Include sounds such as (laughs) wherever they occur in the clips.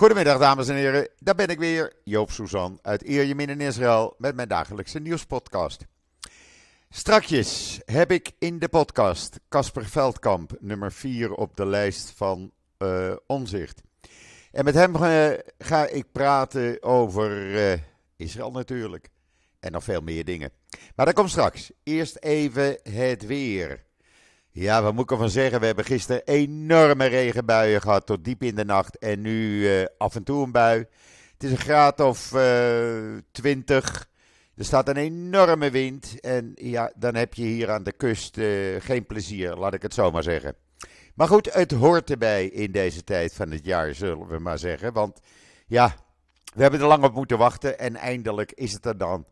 Goedemiddag dames en heren, daar ben ik weer, Joop Suzan uit Ierjemien in Israël met mijn dagelijkse nieuwspodcast. Strakjes heb ik in de podcast Casper Veldkamp, nummer 4 op de lijst van uh, Omzicht. En met hem uh, ga ik praten over uh, Israël natuurlijk en nog veel meer dingen. Maar dat komt straks. Eerst even het weer. Ja, wat moet ik ervan zeggen? We hebben gisteren enorme regenbuien gehad tot diep in de nacht. En nu uh, af en toe een bui. Het is een graad of uh, 20. Er staat een enorme wind. En ja, dan heb je hier aan de kust uh, geen plezier, laat ik het zo maar zeggen. Maar goed, het hoort erbij in deze tijd van het jaar, zullen we maar zeggen. Want ja, we hebben er lang op moeten wachten. En eindelijk is het er dan.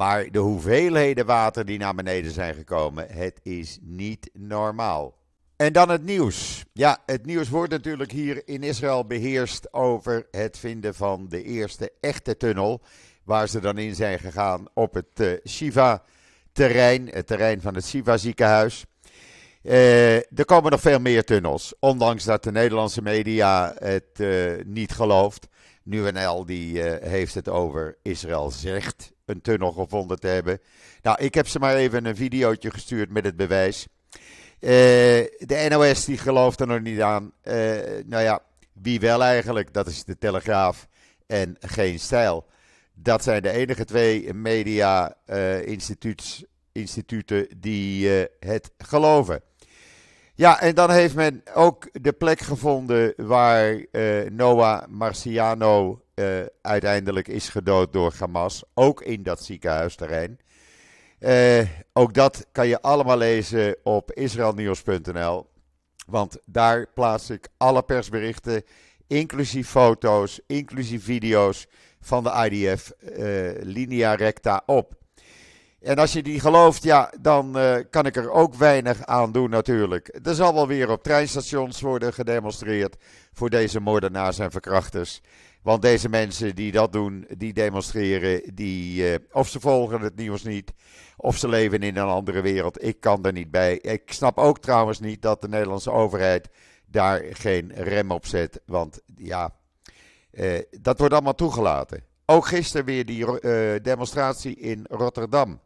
Maar de hoeveelheden water die naar beneden zijn gekomen, het is niet normaal. En dan het nieuws. Ja, het nieuws wordt natuurlijk hier in Israël beheerst over het vinden van de eerste echte tunnel. Waar ze dan in zijn gegaan op het uh, Shiva-terrein, het terrein van het Shiva-ziekenhuis. Uh, er komen nog veel meer tunnels, ondanks dat de Nederlandse media het uh, niet gelooft. NuNL die heeft het over Israël zegt een tunnel gevonden te hebben. Nou, ik heb ze maar even een videootje gestuurd met het bewijs. Uh, de NOS die gelooft er nog niet aan. Uh, nou ja, wie wel eigenlijk, dat is de Telegraaf en geen stijl. Dat zijn de enige twee media-instituten uh, die het geloven. Ja, en dan heeft men ook de plek gevonden waar Noah Marciano uh, uiteindelijk is gedood door Hamas. Ook in dat ziekenhuisterrein. Uh, ook dat kan je allemaal lezen op israelnieuws.nl. Want daar plaats ik alle persberichten, inclusief foto's, inclusief video's van de IDF uh, eh, linea recta op. En als je die gelooft, ja, dan kan ik er ook weinig aan doen natuurlijk. Er zal wel weer op treinstations worden gedemonstreerd voor deze moordenaars en verkrachters. Want deze mensen die dat doen, die demonstreren, die, uh, of ze volgen het nieuws niet, of ze leven in een andere wereld. Ik kan er niet bij. Ik snap ook trouwens niet dat de Nederlandse overheid daar geen rem op zet. Want ja, uh, dat wordt allemaal toegelaten. Ook gisteren weer die uh, demonstratie in Rotterdam.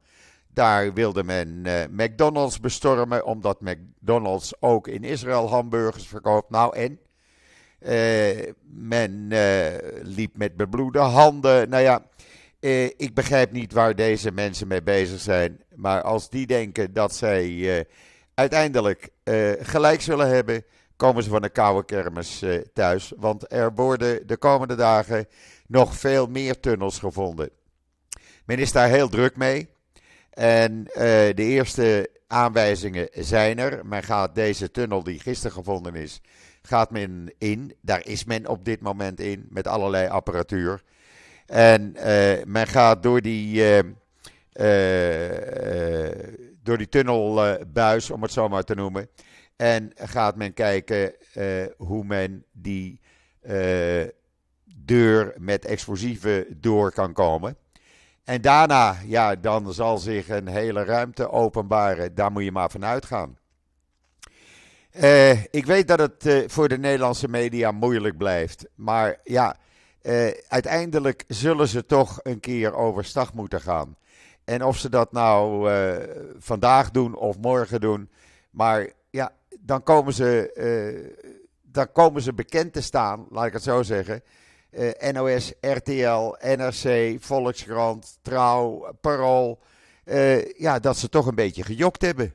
Daar wilde men McDonald's bestormen, omdat McDonald's ook in Israël hamburgers verkoopt. Nou en? Uh, men uh, liep met bebloede handen. Nou ja, uh, ik begrijp niet waar deze mensen mee bezig zijn. Maar als die denken dat zij uiteindelijk gelijk zullen hebben, komen ze van een koude kermis thuis. Want er worden de komende dagen nog veel meer tunnels gevonden. Men is daar heel druk mee. En de eerste aanwijzingen zijn er. Men gaat deze tunnel die gisteren gevonden is gaat men in. Daar is men op dit moment in met allerlei apparatuur. En uh, men gaat door die, uh, uh, door die tunnelbuis, om het zo maar te noemen. En gaat men kijken hoe men die deur met explosieven door kan komen. En daarna, ja, dan zal zich een hele ruimte openbaren. Daar moet je maar vanuit gaan. Uh, ik weet dat het uh, voor de Nederlandse media moeilijk blijft. Maar ja, uh, uiteindelijk zullen ze toch een keer overstag moeten gaan. En of ze dat nou vandaag doen of morgen doen. Maar ja, dan komen ze, dan komen ze bekend te staan, laat ik het zo zeggen. NOS, RTL, NRC, Volkskrant, Trouw, Parool. ja, dat ze toch een beetje gejokt hebben.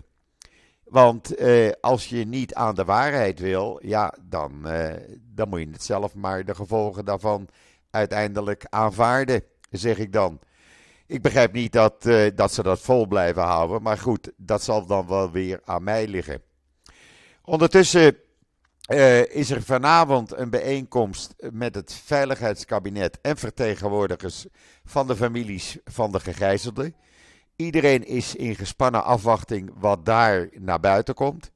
Want eh, als je niet aan de waarheid wil, ja, dan, eh, dan moet je het zelf maar de gevolgen daarvan uiteindelijk aanvaarden, zeg ik dan. Ik begrijp niet dat, uh, dat ze dat vol blijven houden, maar goed, dat zal dan wel weer aan mij liggen. Ondertussen is er vanavond een bijeenkomst met het Veiligheidskabinet en vertegenwoordigers van de families van de gegijzelden. Iedereen is in gespannen afwachting wat daar naar buiten komt.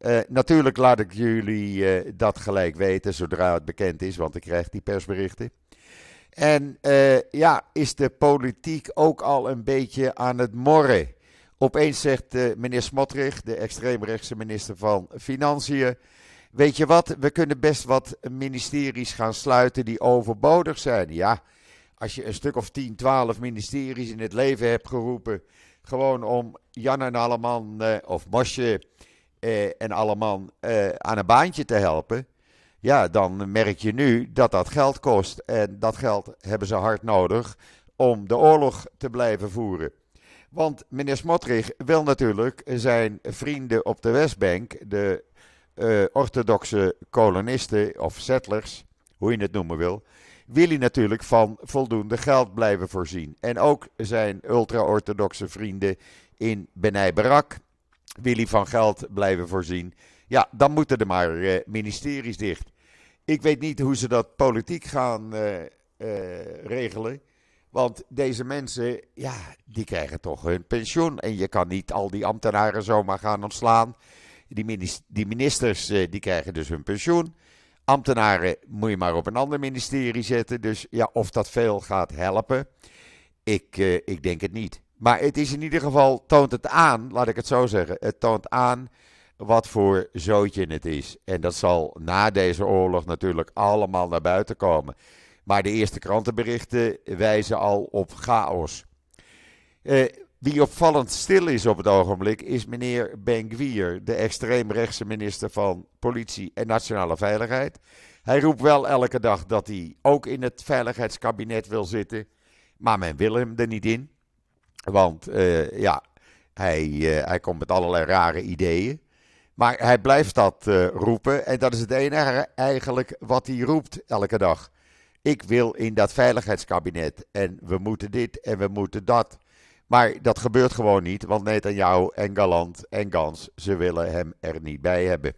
Uh, natuurlijk laat ik jullie uh, dat gelijk weten zodra het bekend is, want ik krijg die persberichten. En uh, ja, is de politiek ook al een beetje aan het morren. Opeens zegt meneer Smotrich, de extreemrechtse minister van Financiën, weet je wat, we kunnen best wat ministeries gaan sluiten die overbodig zijn. Ja, als je een stuk of 10, 12 ministeries in het leven hebt geroepen, gewoon om Jan en Alleman uh, of Mosje uh, en Alleman uh, aan een baantje te helpen. Ja, dan merk je nu dat dat geld kost. En dat geld hebben ze hard nodig om de oorlog te blijven voeren. Want meneer Smotrich wil natuurlijk zijn vrienden op de Westbank, de orthodoxe kolonisten of settlers, hoe je het noemen wil, wil hij natuurlijk van voldoende geld blijven voorzien. En ook zijn ultra-orthodoxe vrienden in Benai Barak wil hij van geld blijven voorzien. Ja, dan moeten er maar uh, ministeries dicht. Ik weet niet hoe ze dat politiek gaan uh, regelen. Want deze mensen, ja, die krijgen toch hun pensioen. En je kan niet al die ambtenaren zomaar gaan ontslaan. Die, ministers, die krijgen dus hun pensioen. Ambtenaren moet je maar op een ander ministerie zetten. Dus ja, of dat veel gaat helpen, ik, uh, ik denk het niet. Maar het is in ieder geval, toont het aan, laat ik het zo zeggen. Het toont aan wat voor zootje het is. En dat zal na deze oorlog natuurlijk allemaal naar buiten komen. Maar de eerste krantenberichten wijzen al op chaos. Uh, wie opvallend stil is op het ogenblik is meneer Ben-Gvir, de extreemrechtse minister van Politie en Nationale Veiligheid. Hij roept wel elke dag dat hij ook in het veiligheidskabinet wil zitten, maar men wil hem er niet in. Want uh, ja, hij, uh, hij komt met allerlei rare ideeën. Maar hij blijft dat uh, roepen en dat is het enige eigenlijk wat hij roept elke dag. Ik wil in dat veiligheidskabinet en we moeten dit en we moeten dat. Maar dat gebeurt gewoon niet, want Netanyahu en Galant en Gans, ze willen hem er niet bij hebben.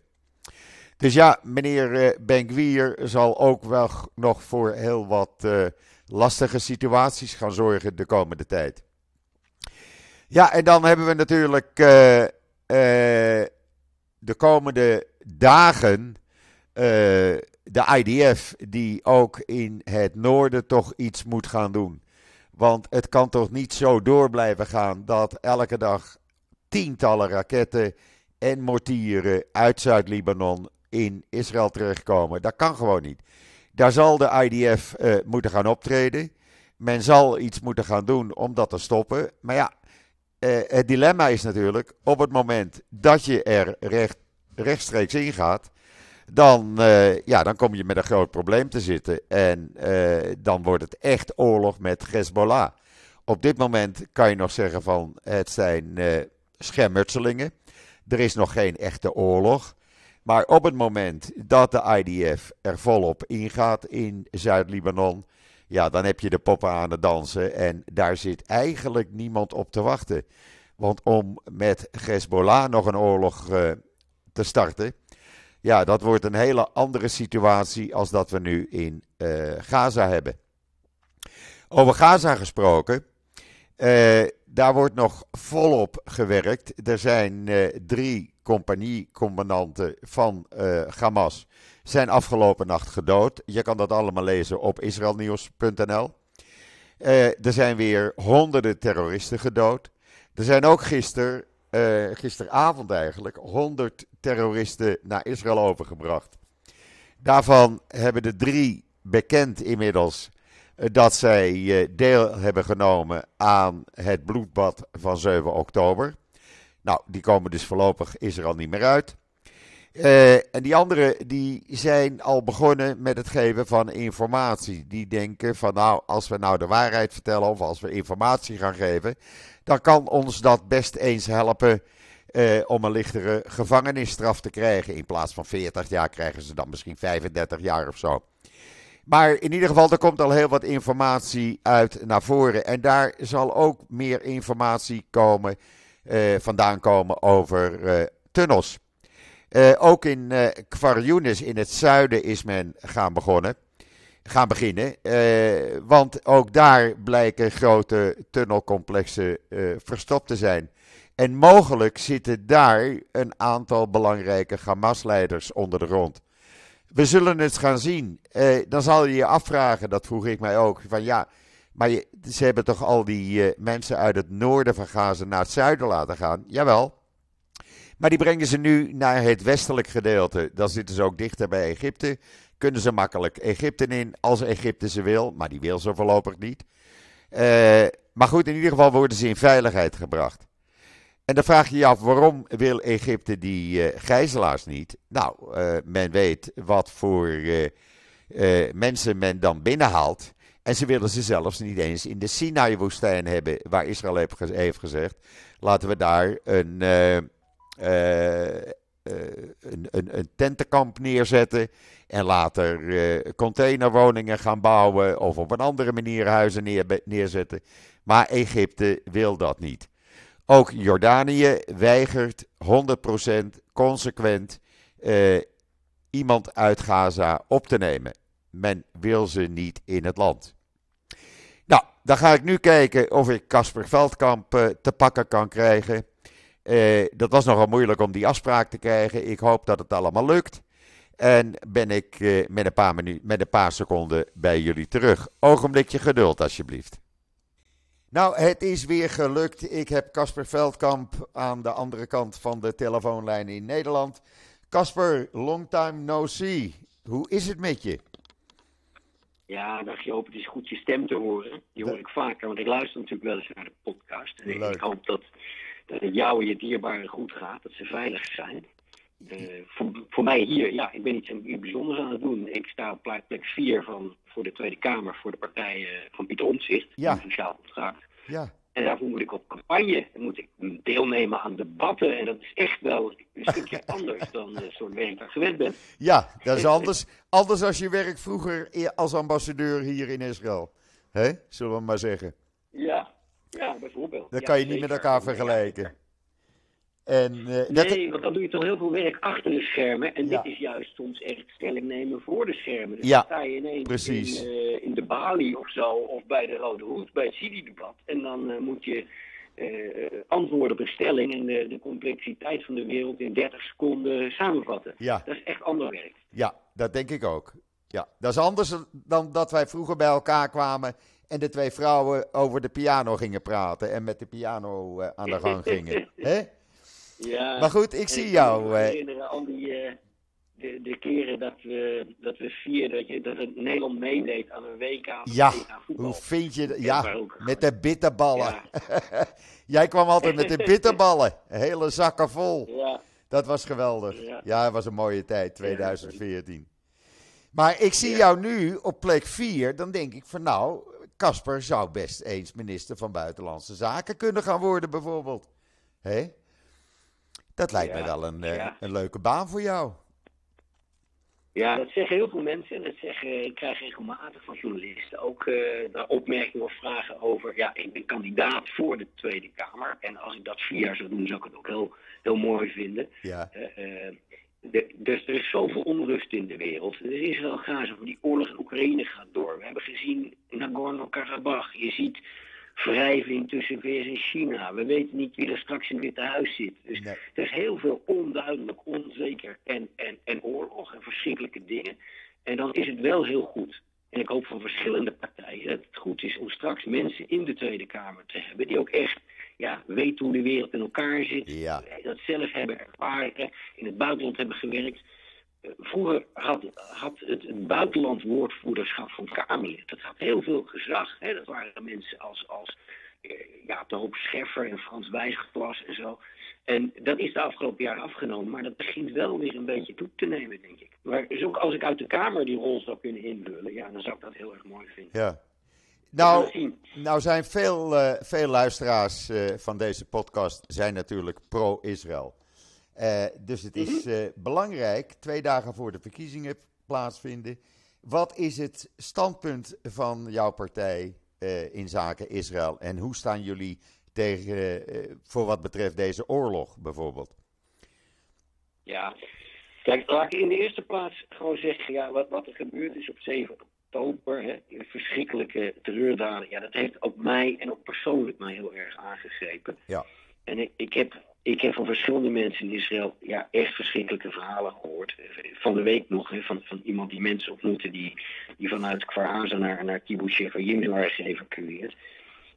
Dus ja, meneer uh, Benkwier zal ook wel nog voor heel wat uh, lastige situaties gaan zorgen de komende tijd. Ja, en dan hebben we natuurlijk uh, de komende dagen de IDF, die ook in het noorden toch iets moet gaan doen. Want het kan toch niet zo door blijven gaan dat elke dag tientallen raketten en mortieren uit Zuid-Libanon in Israël terechtkomen. Dat kan gewoon niet. Daar zal de IDF eh, moeten gaan optreden. Men zal iets moeten gaan doen om dat te stoppen. Maar ja, uh, het dilemma is natuurlijk: op het moment dat je er recht, rechtstreeks in gaat, dan, uh, ja, dan kom je met een groot probleem te zitten. En uh, dan wordt het echt oorlog met Hezbollah. Op dit moment kan je nog zeggen van het zijn uh, schermutselingen. Er is nog geen echte oorlog. Maar op het moment dat de IDF er volop ingaat in Zuid-Libanon, ja, dan heb je de poppen aan het dansen. En daar zit eigenlijk niemand op te wachten. Want om met Hezbollah nog een oorlog te starten, ja, dat wordt een hele andere situatie als dat we nu in uh, Gaza hebben. Over Gaza gesproken, uh, daar wordt nog volop gewerkt. Er zijn uh, drie compagniecommandanten van Hamas zijn afgelopen nacht gedood. Je kan dat allemaal lezen op israelnieuws.nl. er zijn weer honderden terroristen gedood. Er zijn ook gisteren uh, gisteravond eigenlijk 100 terroristen naar Israël overgebracht. Daarvan hebben de drie bekend inmiddels uh, dat zij uh, deel hebben genomen aan het bloedbad van 7 oktober. Nou, die komen dus voorlopig Israël niet meer uit. en die anderen die zijn al begonnen met het geven van informatie. Die denken van nou, als we nou de waarheid vertellen of als we informatie gaan geven, dan kan ons dat best eens helpen eh, om een lichtere gevangenisstraf te krijgen. In plaats van 40 jaar krijgen ze dan misschien 35 jaar of zo. Maar in ieder geval, er komt al heel wat informatie uit naar voren. En daar zal ook meer informatie komen, eh, vandaan komen over uh, tunnels. Ook in uh, in het zuiden is men gaan begonnen gaan beginnen. Uh, want ook daar blijken grote tunnelcomplexen uh, verstopt te zijn. En mogelijk zitten daar een aantal belangrijke Hamas-leiders onder de grond. We zullen het gaan zien. Uh, dan zal je je afvragen, dat vroeg ik mij ook, van ja, maar je, ze hebben toch al die mensen uit het noorden van Gaza naar het zuiden laten gaan? Jawel. Maar die brengen ze nu naar het westelijk gedeelte. Dan zitten ze ook dichter bij Egypte. Kunnen ze makkelijk Egypte in, als Egypte ze wil. Maar die wil ze voorlopig niet. Uh, maar goed, in ieder geval worden ze in veiligheid gebracht. En dan vraag je je af, waarom wil Egypte die uh, gijzelaars niet? Nou, uh, men weet wat voor mensen men dan binnenhaalt. En ze willen ze zelfs niet eens in de Sinai-woestijn hebben, waar Israël heeft gezegd: laten we daar een, een, een, een, tentenkamp neerzetten. En later containerwoningen gaan bouwen. Of op een andere manier huizen neer, neerzetten. Maar Egypte wil dat niet. Ook Jordanië weigert 100% consequent iemand uit Gaza op te nemen men wil ze niet in het land. Nou, dan ga ik nu kijken of ik Casper Veldkamp te pakken kan krijgen. Uh, dat was nogal moeilijk om die afspraak te krijgen. Ik hoop dat het allemaal lukt. En ben ik uh, met, een paar minu- met een paar seconden bij jullie terug. Ogenblikje geduld, alsjeblieft. Nou, het is weer gelukt. Ik heb Casper Veldkamp aan de andere kant van de telefoonlijn in Nederland. Casper, long time no see. Hoe is het met je? Ja, dag Joop, het is goed je stem te horen. Die hoor ik vaker, want ik luister natuurlijk wel eens naar de podcast. En ik hoop dat, jou en je dierbaren goed gaat, dat ze veilig zijn. Uh, voor, voor, mij hier, ja, ik ben iets, iets bijzonders aan het doen. Ik sta op plek 4 van, voor de Tweede Kamer voor de partij uh, van Pieter Omtzigt, ja. sociaal contract. Ja. En daarvoor moet ik op campagne, dan moet ik deelnemen aan debatten. En dat is echt wel een stukje (laughs) anders dan het soort werk dat ik gewend ben. Ja, dat is anders, anders als je werk vroeger als ambassadeur hier in Israël. Hè? Zullen we maar zeggen. Ja, ja bijvoorbeeld. Dat ja, kan je niet met elkaar vergelijken. En, uh, nee, want dan doe je toch heel veel werk achter de schermen. En dit is juist soms echt stelling nemen voor de schermen. Dus ja, dan sta je ineens precies. In, uh, in de Bali of zo, of bij de Rode Hoed, bij het Sidi-debat. En dan uh, moet je antwoorden op een stelling en de, de, complexiteit van de wereld in 30 seconden samenvatten. Ja. Dat is echt ander werk. Ja, dat denk ik ook. Ja, dat is anders dan dat wij vroeger bij elkaar kwamen en de twee vrouwen over de piano gingen praten en met de piano aan de gang (laughs) gingen. Hè? Ja, maar goed, ik zie jou. Ik me herinneren al die, uh, de, de keren dat we, dat we vierden, dat, je, dat het Nederland meedeed aan een WK, ja, voetbal. hoe vind je dat? Ja, met de bitterballen. Ja. (laughs) Jij kwam altijd met de (laughs) bitterballen, hele zakken vol. Ja. Dat was geweldig. Ja, ja het was een mooie tijd, 2014. Maar ik zie jou nu op plek 4, dan denk ik van nou, Casper zou best eens minister van Buitenlandse Zaken kunnen gaan worden bijvoorbeeld. Hé? Dat lijkt ja, me wel een, ja. een leuke baan voor jou. Ja, dat zeggen heel veel mensen. Dat zeggen, ik krijg regelmatig van journalisten ook uh, opmerkingen of vragen over. Ja, ik ben kandidaat voor de Tweede Kamer. En als ik dat vier jaar zou doen, zou ik het ook heel, heel mooi vinden. Ja. Uh, de, dus er is zoveel onrust in de wereld. Er is wel gaza voor die oorlog in Oekraïne gaat door. We hebben gezien Nagorno-Karabakh. Je ziet wrijving tussen VS en China. We weten niet wie er straks in het Witte Huis zit. Dus nee. er is heel veel onduidelijk, onzeker en, en, en oorlog en verschrikkelijke dingen. En dan is het wel heel goed. En ik hoop van verschillende partijen dat het goed is om straks mensen in de Tweede Kamer te hebben die ook echt ja, weten hoe de wereld in elkaar zit. Ja. Dat zelf hebben ervaren, in het buitenland hebben gewerkt. Vroeger had, had het, het buitenland woordvoerderschap van Kamerlid. Dat had heel veel gezag. Hè? Dat waren mensen als, als ja, de Hoop Scheffer en Frans Wijsglas en zo. En dat is de afgelopen jaren afgenomen. Maar dat begint wel weer een beetje toe te nemen, denk ik. Maar dus ook als ik uit de Kamer die rol zou kunnen invullen, ja, dan zou ik dat heel erg mooi vinden. Ja. Nou, nou zijn veel, uh, veel luisteraars uh, van deze podcast zijn natuurlijk pro-Israël. Uh, dus het is uh, belangrijk, twee dagen voor de verkiezingen plaatsvinden. Wat is het standpunt van jouw partij in zaken Israël? En hoe staan jullie tegen, voor wat betreft deze oorlog bijvoorbeeld? Ja, kijk, laat ik in de eerste plaats gewoon zeggen, ja, wat, wat er gebeurd is op 7 oktober, hè, verschrikkelijke terreurdaden, ja, dat heeft ook mij en ook persoonlijk mij heel erg aangegrepen. Ja. En ik, ik heb ik heb van verschillende mensen in Israël ja, echt verschrikkelijke verhalen gehoord. Van de week nog, hè, van, van iemand die mensen ontmoette die, die vanuit Kfar Aza naar, naar Kibbutz Shefayim waren geëvacueerd.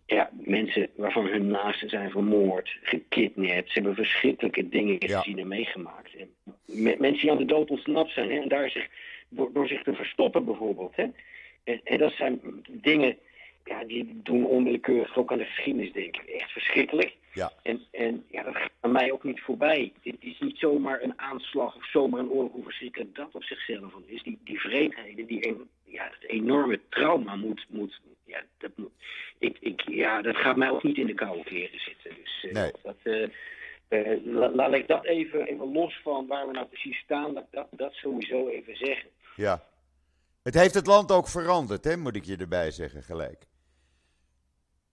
ja, mensen waarvan hun naasten zijn vermoord, gekidnapt. Ze hebben verschrikkelijke dingen gezien en meegemaakt. En mensen die aan de dood ontsnapt zijn hè, en daar zich, door, door, zich te verstoppen bijvoorbeeld. Hè. En, en dat zijn dingen ja, die doen onwillekeurig ook aan de geschiedenis denken. Echt verschrikkelijk. Ja. En, en ja, dat gaat aan mij ook niet voorbij. Dit is niet zomaar een aanslag of zomaar een oorlog, hoe verschrikkelijk dat op zichzelf is. Die, die vreedheden, die ja, het enorme trauma moet, moet, ja, dat moet ik, ik, ja, dat gaat mij ook niet in de koude kleren zitten. Dus nee. dat, uh, uh, laat ik dat even, even los van waar we nou precies staan, dat, dat, dat sowieso even zeggen. Ja. Het heeft het land ook veranderd, hè, moet ik je erbij zeggen, gelijk.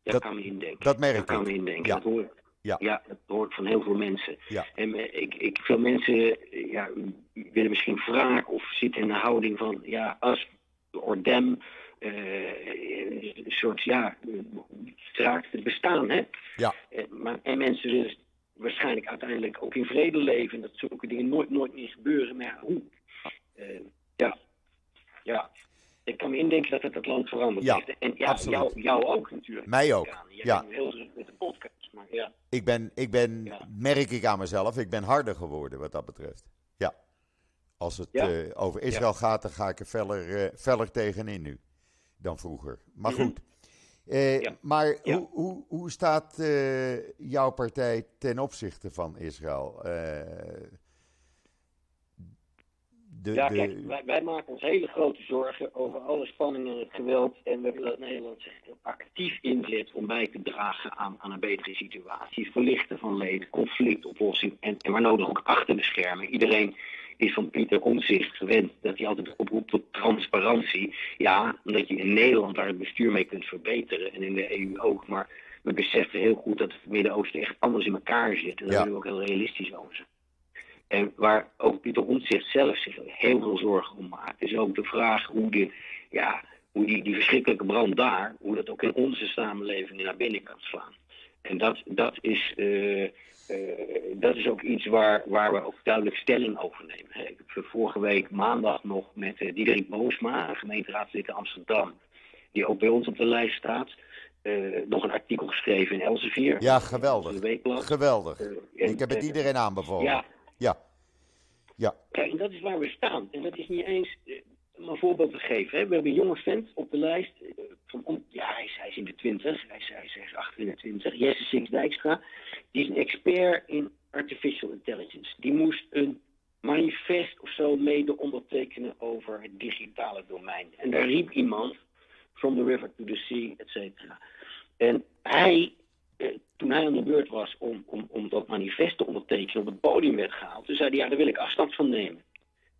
Dat, dat kan me indenken. Dat merk dat ik. kan me indenken. Ja. Dat hoor, ja. ja, dat hoort van heel veel mensen. Ja. En ik, ik, veel mensen ja, willen misschien wraak of zitten in de houding van, ja, als ordem, uh, een soort, ja, raakt het bestaan, hè. Ja. En, maar, en mensen willen waarschijnlijk uiteindelijk ook in vrede leven. En dat zulke dingen nooit, nooit meer gebeuren. Maar ja, hoe? Uh, ja. Ja. Ik kan me indenken dat het het land veranderd ja. En ja, absoluut. jou, jou ook natuurlijk. Mij ook. Ja, je ja. bent heel druk met de podcast. Maar ja. Ik ben, ik ben Ja. merk ik aan mezelf, ik ben harder geworden wat dat betreft. Ja. Als het eh, over Israël gaat, dan ga ik er feller, feller tegenin nu dan vroeger. Maar Mhm. goed. Eh, Ja. Maar Ja. Hoe, hoe, hoe staat jouw partij ten opzichte van Israël? Eh, de, Ja, kijk, wij, wij maken ons hele grote zorgen over alle spanningen en het geweld. En we willen dat Nederland zich actief inzet om bij te dragen aan, aan een betere situatie. Verlichten van leed, conflictoplossing en, en waar nodig ook achter de schermen. Iedereen is van Pieter Omtzigt gewend dat hij altijd oproept tot transparantie. Ja, omdat je in Nederland daar het bestuur mee kunt verbeteren en in de EU ook. Maar we beseffen heel goed dat het Midden-Oosten echt anders in elkaar zit. En daar Ja. willen we ook heel realistisch over zijn. En waar ook Pieter Omtzigt zelf zich heel veel zorgen om maakt, is ook de vraag hoe, de, ja, hoe die, die verschrikkelijke brand daar, hoe dat ook in onze samenleving naar binnen kan slaan. En dat, dat, is, eh, eh, dat is ook iets waar, waar we ook duidelijk stelling over nemen. Ik heb vorige week maandag nog met uh, Diederik Boosma, gemeenteraadslid in Amsterdam, die ook bij ons op de lijst staat, nog een artikel geschreven in Elsevier. ja, geweldig. Geweldig. En, Ik heb het iedereen aanbevolen. Ja, Ja. Ja. Kijk, en dat is waar we staan. En dat is niet eens eh, om een voorbeeld te geven. Hè. We hebben een jonge vent op de lijst. eh, van ja, hij is, in de twintig. Hij is, hij is, is 28. Jesse Six Dijkstra. Die is een expert in artificial intelligence. Die moest een manifest of zo mede ondertekenen over het digitale domein. En daar riep iemand, from the river to the sea, et cetera. En hij toen hij aan de beurt was om, om, om dat manifest te ondertekenen, op het podium werd gehaald, toen zei hij, ja, daar wil ik afstand van nemen.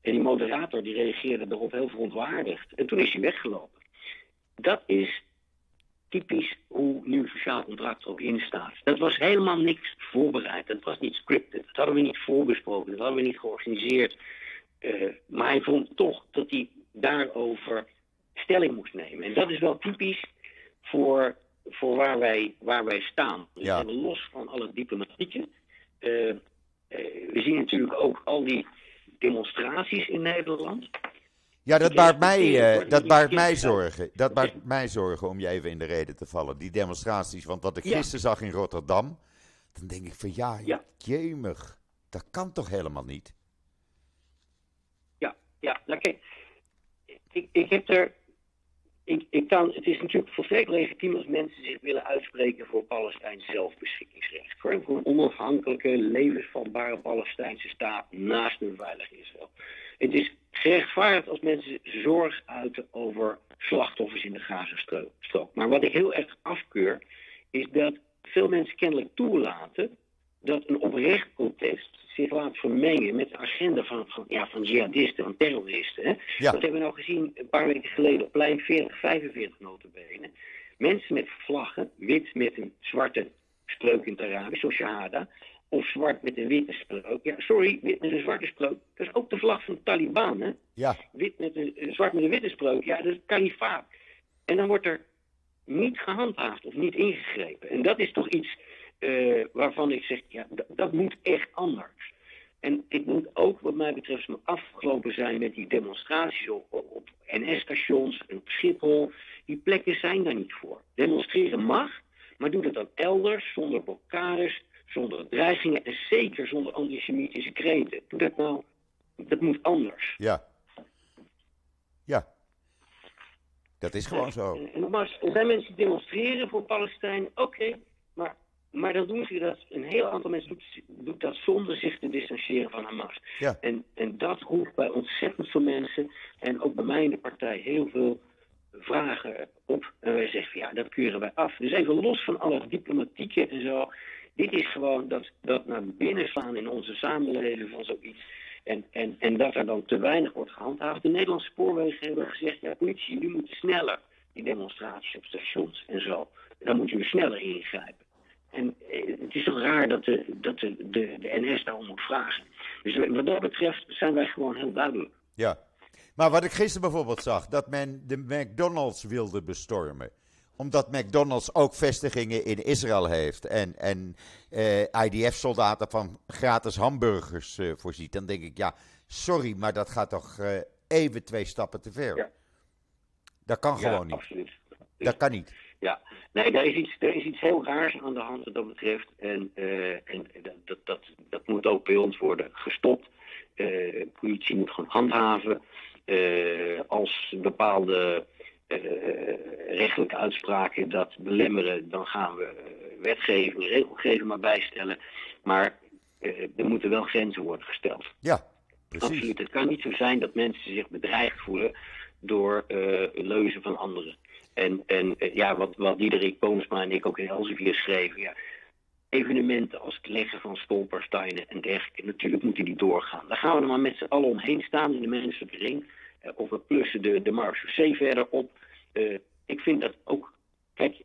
En die moderator die reageerde daarop heel verontwaardigd. En toen is hij weggelopen. Dat is typisch hoe nieuw sociaal contract ook in staat. Dat was helemaal niks voorbereid. Dat was niet scripted. Dat hadden we niet voorbesproken. Dat hadden we niet georganiseerd. Uh, maar hij vond toch dat hij daarover stelling moest nemen. En dat is wel typisch voor voor waar wij, waar wij staan. Dus Ja. los van alle diplomatieke. Uh, uh, we zien natuurlijk ook al die demonstraties in Nederland. Ja, dat baart mij, eh, dat baart mij zorgen. Dat baart mij zorgen om je even in de reden te vallen. Die demonstraties, want wat ik Ja. gisteren zag in Rotterdam, dan denk ik van ja, Ja. jemig, dat kan toch helemaal niet? Ja, ja, nou kijk, ik, ik heb er. Ik, kan, het is natuurlijk volstrekt legitiem als mensen zich willen uitspreken voor Palestijns zelfbeschikkingsrecht. Voor, voor een onafhankelijke, levensvatbare Palestijnse staat naast een veilig Israël. Het is gerechtvaardigd als mensen zorg uiten over slachtoffers in de Gazastrook. Maar wat ik heel erg afkeur, is dat veel mensen kennelijk toelaten dat een oprecht protest zich laat vermengen met de agenda van, van, ja, van jihadisten, van terroristen. Hè? Ja. Dat hebben we nou gezien een paar weken geleden op plein 40, 45 notabene. Mensen met vlaggen, wit met een zwarte spreuk in het Arabisch, zoals Shahada, of zwart met een witte spreuk. Ja, sorry, wit met een zwarte spreuk. Dat is ook de vlag van de Taliban, hè? Ja, Wit met een, eh, zwart met een witte spreuk. Ja, dat is het kalifaat. En dan wordt er niet gehandhaafd of niet ingegrepen. En dat is toch iets uh, waarvan ik zeg, ja, dat moet echt anders. En het moet ook, wat mij betreft, afgelopen zijn met die demonstraties op, op NS-stations en op Schiphol. Die plekken zijn daar niet voor. Demonstreren mag, Maar doe dat dan elders, zonder blokkades, zonder dreigingen en zeker zonder antisemitische kreten. Doe dat nou, dat moet anders. Ja. Ja. Dat is gewoon zo. En, en nogmaals, er zijn mensen die demonstreren voor Palestijn, oké, maar dan doen ze dat, een heel aantal mensen doet, doet dat zonder zich te distancieren van Hamas. Ja. En, en dat roept bij ontzettend veel mensen, en ook bij mij in de partij, heel veel vragen op. En wij zeggen, ja, dat keuren wij af. Dus even los van alle diplomatieke en zo. Dit is gewoon dat, dat naar binnen slaan in onze samenleving van zoiets. En, en, en dat er dan te weinig wordt gehandhaafd. De Nederlandse spoorwegen hebben gezegd, ja, politie, nu moet sneller. Die demonstraties op stations en zo. Dan moeten we sneller ingrijpen. En eh, het is toch raar dat de, dat de, de, de NS daarom moet vragen. Dus wat dat betreft zijn wij gewoon heel duidelijk. Ja. Maar wat ik gisteren bijvoorbeeld zag, dat men de McDonald's wilde bestormen. Omdat McDonald's ook vestigingen in Israël heeft en, en eh, IDF-soldaten van gratis hamburgers eh, voorziet. Dan denk ik, ja, sorry, maar dat gaat toch eh, even twee stappen te ver. Ja. Dat kan Ja, gewoon niet. absoluut. Dat kan niet. Ja, nee, er is iets, er is iets heel raars aan de hand wat dat betreft. En, eh, en dat, dat, dat, moet ook bij ons worden gestopt. Eh politie moet gewoon handhaven. Eh, als bepaalde rechtelijke uitspraken dat belemmeren, dan gaan we wetgeving, regelgeving maar bijstellen. Maar er moeten wel grenzen worden gesteld. Ja, precies. Absoluut. Het kan niet zo zijn dat mensen zich bedreigd voelen door leuzen van anderen. En, en eh, ja, wat, wat Diederik Boomsma en ik ook in Elsevier schreven, ja, evenementen als het leggen van stolpersteinen en dergelijke, natuurlijk moeten die doorgaan. Daar gaan we er maar met z'n allen omheen staan in de menselijke ring. Eh, of we plussen de, de verder op. Eh, ik vind dat ook, kijk,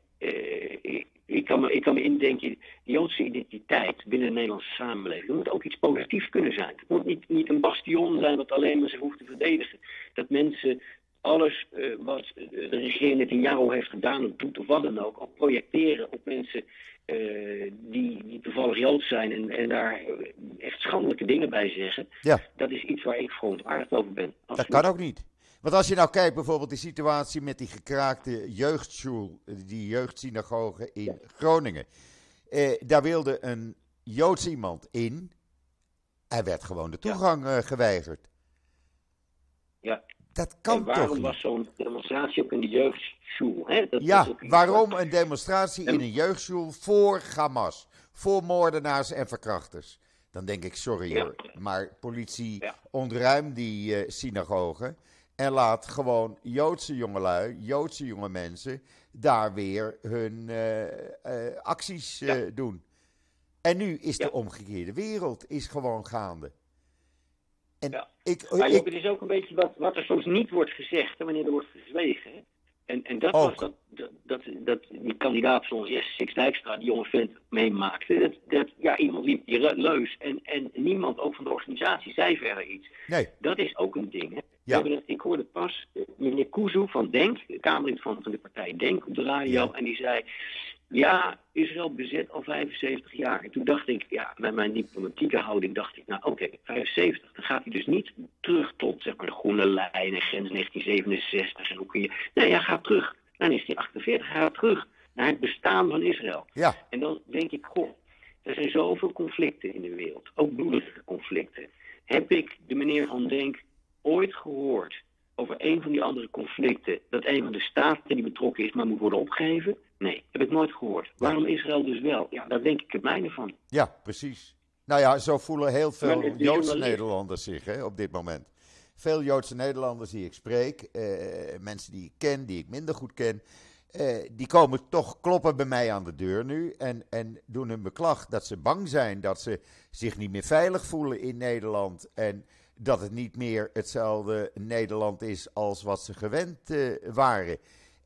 ik, kan me, ik kan indenken, de Joodse identiteit binnen de Nederlandse samenleving, dat moet ook iets positiefs kunnen zijn. Het moet niet, niet een bastion zijn wat alleen maar zich hoeft te verdedigen. Dat mensen alles eh, wat de regering Netanyahu heeft gedaan of doet of wat dan ook, ook projecteren op mensen eh, die, die toevallig Joods zijn en, en daar eh, echt schandelijke dingen bij zeggen. Ja. Dat is iets waar ik verontwaardigd over ben. Dat kan ook niet. Want als je nou kijkt bijvoorbeeld die situatie met die gekraakte jeugdschool, die jeugdsynagoge in Groningen. Eh, daar wilde een Joods iemand in. Er werd gewoon de toegang eh, geweigerd. Ja. Dat kan en waarom toch was zo'n demonstratie ook in de jeugdschool? Hè? Dat Ja, waarom een demonstratie in En- een jeugdschool voor Hamas? Voor moordenaars en verkrachters? Dan denk ik, sorry Ja. hoor, maar politie Ja. ontruimt die eh synagogen en laat gewoon Joodse jongelui, Joodse jonge mensen daar weer hun eh, eh, acties Ja. doen. En nu is de omgekeerde wereld is gewoon gaande. En Ja. ik, Maar ik, het is ook een beetje wat, wat er soms niet wordt gezegd, hè, wanneer er wordt gezwegen. hè. En, en dat Ook. was dat, dat, dat, die kandidaat ons, Jesse Six Dijkstra, die jonge vent, meemaakte. Dat, dat, ja, iemand liep die leus en, en niemand, ook van de organisatie, zei verder iets. nee, Dat is ook een ding. Hè. Ja. ik hoorde pas eh, meneer Kuzu van Denk, de Kamerlid van, de partij Denk, op de radio. Ja. En die zei, ja, Israël bezet al 75 jaar. En toen dacht ik, ja, met mijn diplomatieke houding dacht ik, nou oké, 75. Dan gaat hij dus niet terug tot zeg maar, de groene lijn en grens 1967. En hoe kun je... Nee, hij gaat terug. Dan is hij 48, hij gaat terug naar het bestaan van Israël. ja, En dan denk ik, goh, er zijn zoveel conflicten in de wereld, ook bloedige conflicten. Heb ik de meneer Van Denk ooit gehoord over een van die andere conflicten, dat een van de staten die betrokken is, maar moet worden opgegeven? Nee, heb ik nooit gehoord. Waarom Israël dus wel? Ja, daar denk ik het mijne van. Ja, precies. Nou ja, zo voelen heel veel Joodse Nederlanders zich hè, op dit moment. Veel Joodse Nederlanders die ik spreek, eh, mensen die ik ken, die ik minder goed ken, eh, die komen toch kloppen bij mij aan de deur nu en, en doen hun beklag dat ze bang zijn, dat ze zich niet meer veilig voelen in Nederland en dat het niet meer hetzelfde Nederland is als wat ze gewend eh, waren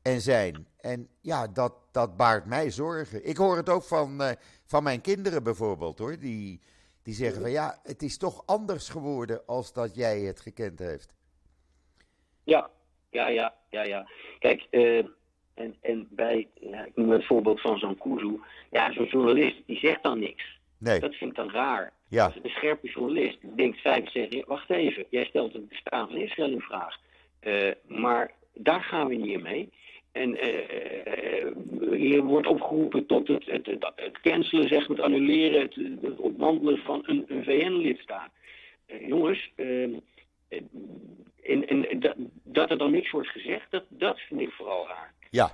en zijn. En ja, dat, dat baart mij zorgen. Ik hoor het ook van, eh, van mijn kinderen bijvoorbeeld hoor. Die, die zeggen van ja, het is toch anders geworden als dat jij het gekend heeft. Ja, ja, ja, ja, ja. Kijk, eh, en, en bij, ja, ik noem het voorbeeld van zo'n Kuzu. Ja, zo'n journalist, die zegt dan niks. Nee, Dat vind ik dan raar. Ja, Een scherpe journalist denkt 75, wacht even, jij stelt het bestaan van Israël in vraag. Eh, maar daar gaan we niet mee. En uh, hier wordt opgeroepen tot het, het, het, cancelen, zeg maar, het annuleren, het, het ontmantelen van een, een VN-lidstaat. Uh, jongens, en, en dat, dat er dan niks wordt gezegd, dat, dat vind ik vooral raar. Ja,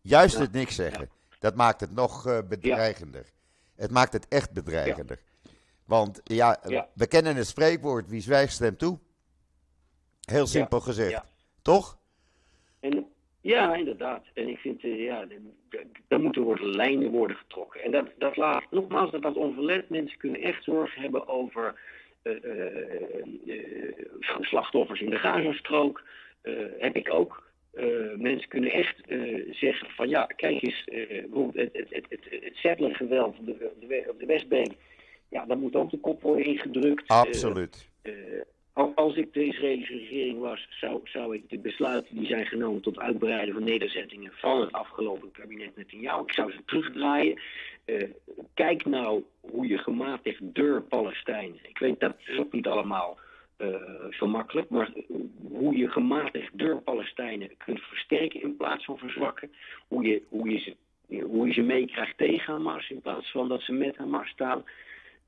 juist het niks zeggen. Dat maakt het nog bedreigender. Het maakt het echt bedreigender. Want ja, we kennen het spreekwoord: wie zwijgt stemt toe. Heel simpel gezegd. Toch? En, ja, inderdaad. En ik vind, uh, ja, daar moeten worden lijnen worden getrokken. En dat, dat laat, nogmaals, dat dat onverlet. Mensen kunnen echt zorgen hebben over uh, slachtoffers in de Gazastrook. heb ik ook. mensen kunnen echt zeggen van ja, kijk eens, bijvoorbeeld het, het, het, het, settlergeweld op de, op de Westbank. Ja, daar moet ook de kop worden ingedrukt. Absoluut. Als ik de Israëlische regering was, zou, zou ik de besluiten die zijn genomen tot uitbreiden van nederzettingen van het afgelopen kabinet met jou, ik zou ze terugdraaien. Uh, kijk nou hoe je gematigd door Palestijn, ik weet dat is ook niet allemaal uh, zo makkelijk, maar hoe je gematigd door Palestijnen kunt versterken in plaats van verzwakken, hoe je, hoe je, ze, hoe je ze meekrijgt tegen Hamas in plaats van dat ze met Hamas staan.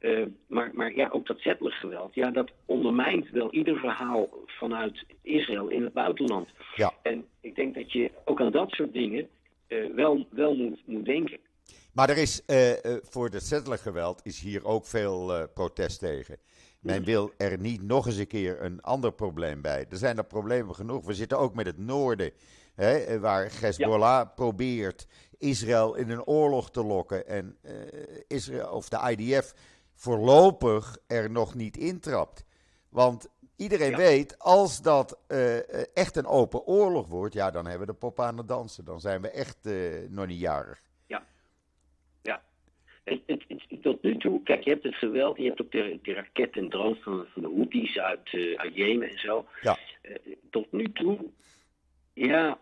Uh, maar, maar ja, ook dat geweld, ja, dat ondermijnt wel ieder verhaal vanuit Israël in het buitenland. Ja. En ik denk dat je ook aan dat soort dingen uh, wel, wel moet, moet denken. Maar er is uh, voor het geweld is hier ook veel protest tegen. Men wil er niet nog eens een keer een ander probleem bij. Er zijn er problemen genoeg. We zitten ook met het noorden, hè, waar Hezbollah probeert Israël in een oorlog te lokken. En Israël, of de IDF voorlopig er nog niet intrapt. Want iedereen weet, als dat uh, echt een open oorlog wordt, ja, dan hebben we de pop aan het dansen. Dan zijn we echt uh, nog niet jarig. Ja, ja. Het, het, tot nu toe, kijk, je hebt het geweld, je hebt ook de, de raketten en drones van, van de Houthis uit, uh, uit Jemen en zo. Ja. tot nu toe, ja,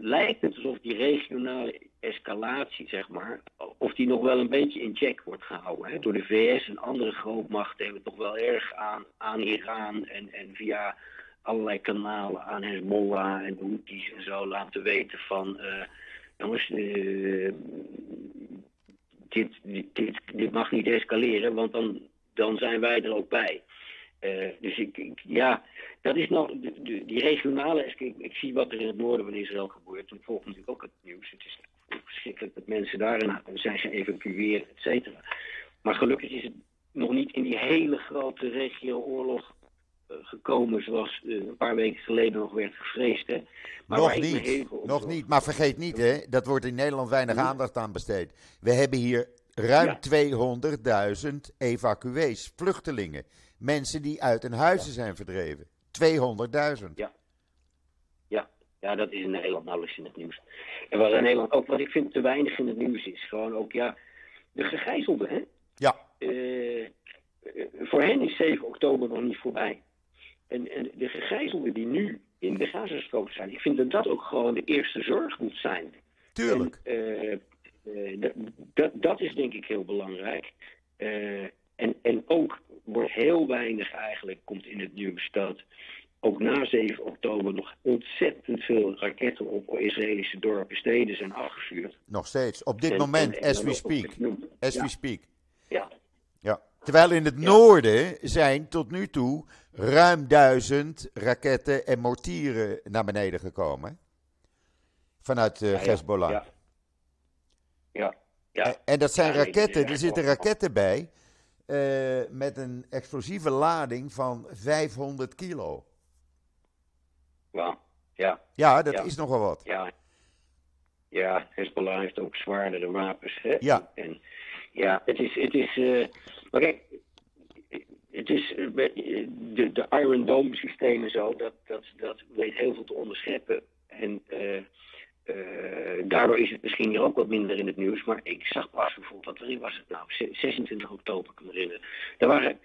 lijkt het alsof die regionale escalatie, zeg maar, of die nog wel een beetje in check wordt gehouden. Hè? Door de VS en andere grootmachten hebben toch wel erg aan, aan Iran en, en via allerlei kanalen aan Hezbollah en Houthis en zo laten weten van, uh, jongens, uh, dit, dit, dit mag niet escaleren, want dan, dan zijn wij er ook bij. Uh, dus ik, ja, dat is nog, de, die regionale, ik, ik, zie wat er in het noorden van Israël gebeurt. Ik volg natuurlijk ook het nieuws. Het is verschrikkelijk dat mensen daarin zijn geëvacueerd, et cetera. Maar gelukkig is het nog niet in die hele grote regio-oorlog uh, gekomen zoals uh, een paar weken geleden nog werd gevreesd. Hè. Maar nog niet, nog niet. Maar vergeet niet, hè, dat wordt in Nederland weinig aandacht aan besteed. We hebben hier ruim ja. 200.000 evacuees, vluchtelingen. Mensen die uit hun huizen ja. zijn verdreven. 200.000. Ja. Ja. Dat is in Nederland nauwelijks in het nieuws. En wat in Nederland ook, wat ik vind te weinig in het nieuws is, gewoon ook, ja, de gegijzelden, hè? Ja. Uh, voor hen is 7 oktober nog niet voorbij. En, en de gegijzelden die nu in de Gazastrook zijn, ik vind dat dat ook gewoon de eerste zorg moet zijn. Tuurlijk. En, uh, dat, dat is denk ik heel belangrijk. en, en ook wordt heel weinig eigenlijk, komt in het nieuws dat ook na 7 oktober nog ontzettend veel raketten op Israëlische dorpen, steden zijn afgevuurd. Nog steeds, op dit moment, as we speak. As we speak. Ja. ja. Terwijl in het noorden zijn tot nu toe ruim duizend raketten en mortieren naar beneden gekomen. Vanuit uh, Hezbollah. Ja. ja. ja. En, en, dat zijn raketten, er zitten raketten bij uh, met een explosieve lading van 500 kilo. Ja, ja. Ja, dat is nogal wat. Ja. Ja, Hezbollah heeft ook zwaardere wapens. Hè? Ja. En ja, het is. Het is uh, maar kijk, het is. Uh, de, de Iron Dome systemen zo, dat, dat, dat weet heel veel te onderscheppen. En uh, daardoor is het misschien hier ook wat minder in het nieuws. Maar ik zag pas bijvoorbeeld, wat was het nou? 26 oktober, kan me herinneren. Daar waren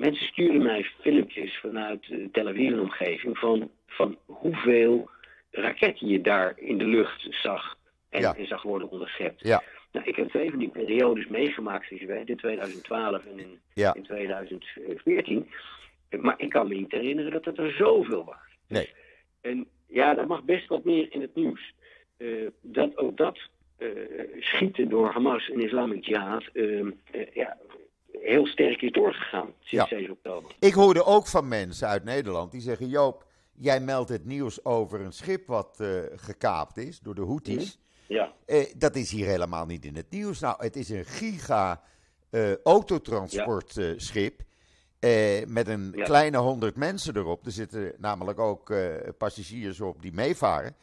Mensen sturen mij filmpjes vanuit de Tel Aviv omgeving van, van hoeveel raketten je daar in de lucht zag en, zag worden onderschept. Ja. Nou, ik heb twee van die periodes meegemaakt, zoals je weet, in 2012 en in, in 2014. Maar ik kan me niet herinneren dat het er zoveel waren. Nee. En ja, dat mag best wat meer in het nieuws. dat ook dat schieten door Hamas en Islamic Jihad ja, heel sterk is doorgegaan sinds ja. 7 oktober. Ik hoorde ook van mensen uit Nederland die zeggen: Joop, jij meldt het nieuws over een schip wat gekaapt is door de Houthis. Mhm. Ja. dat is hier helemaal niet in het nieuws. Nou, het is een giga autotransportschip. Eh, met een kleine honderd mensen erop. Er zitten namelijk ook eh, passagiers op die meevaren.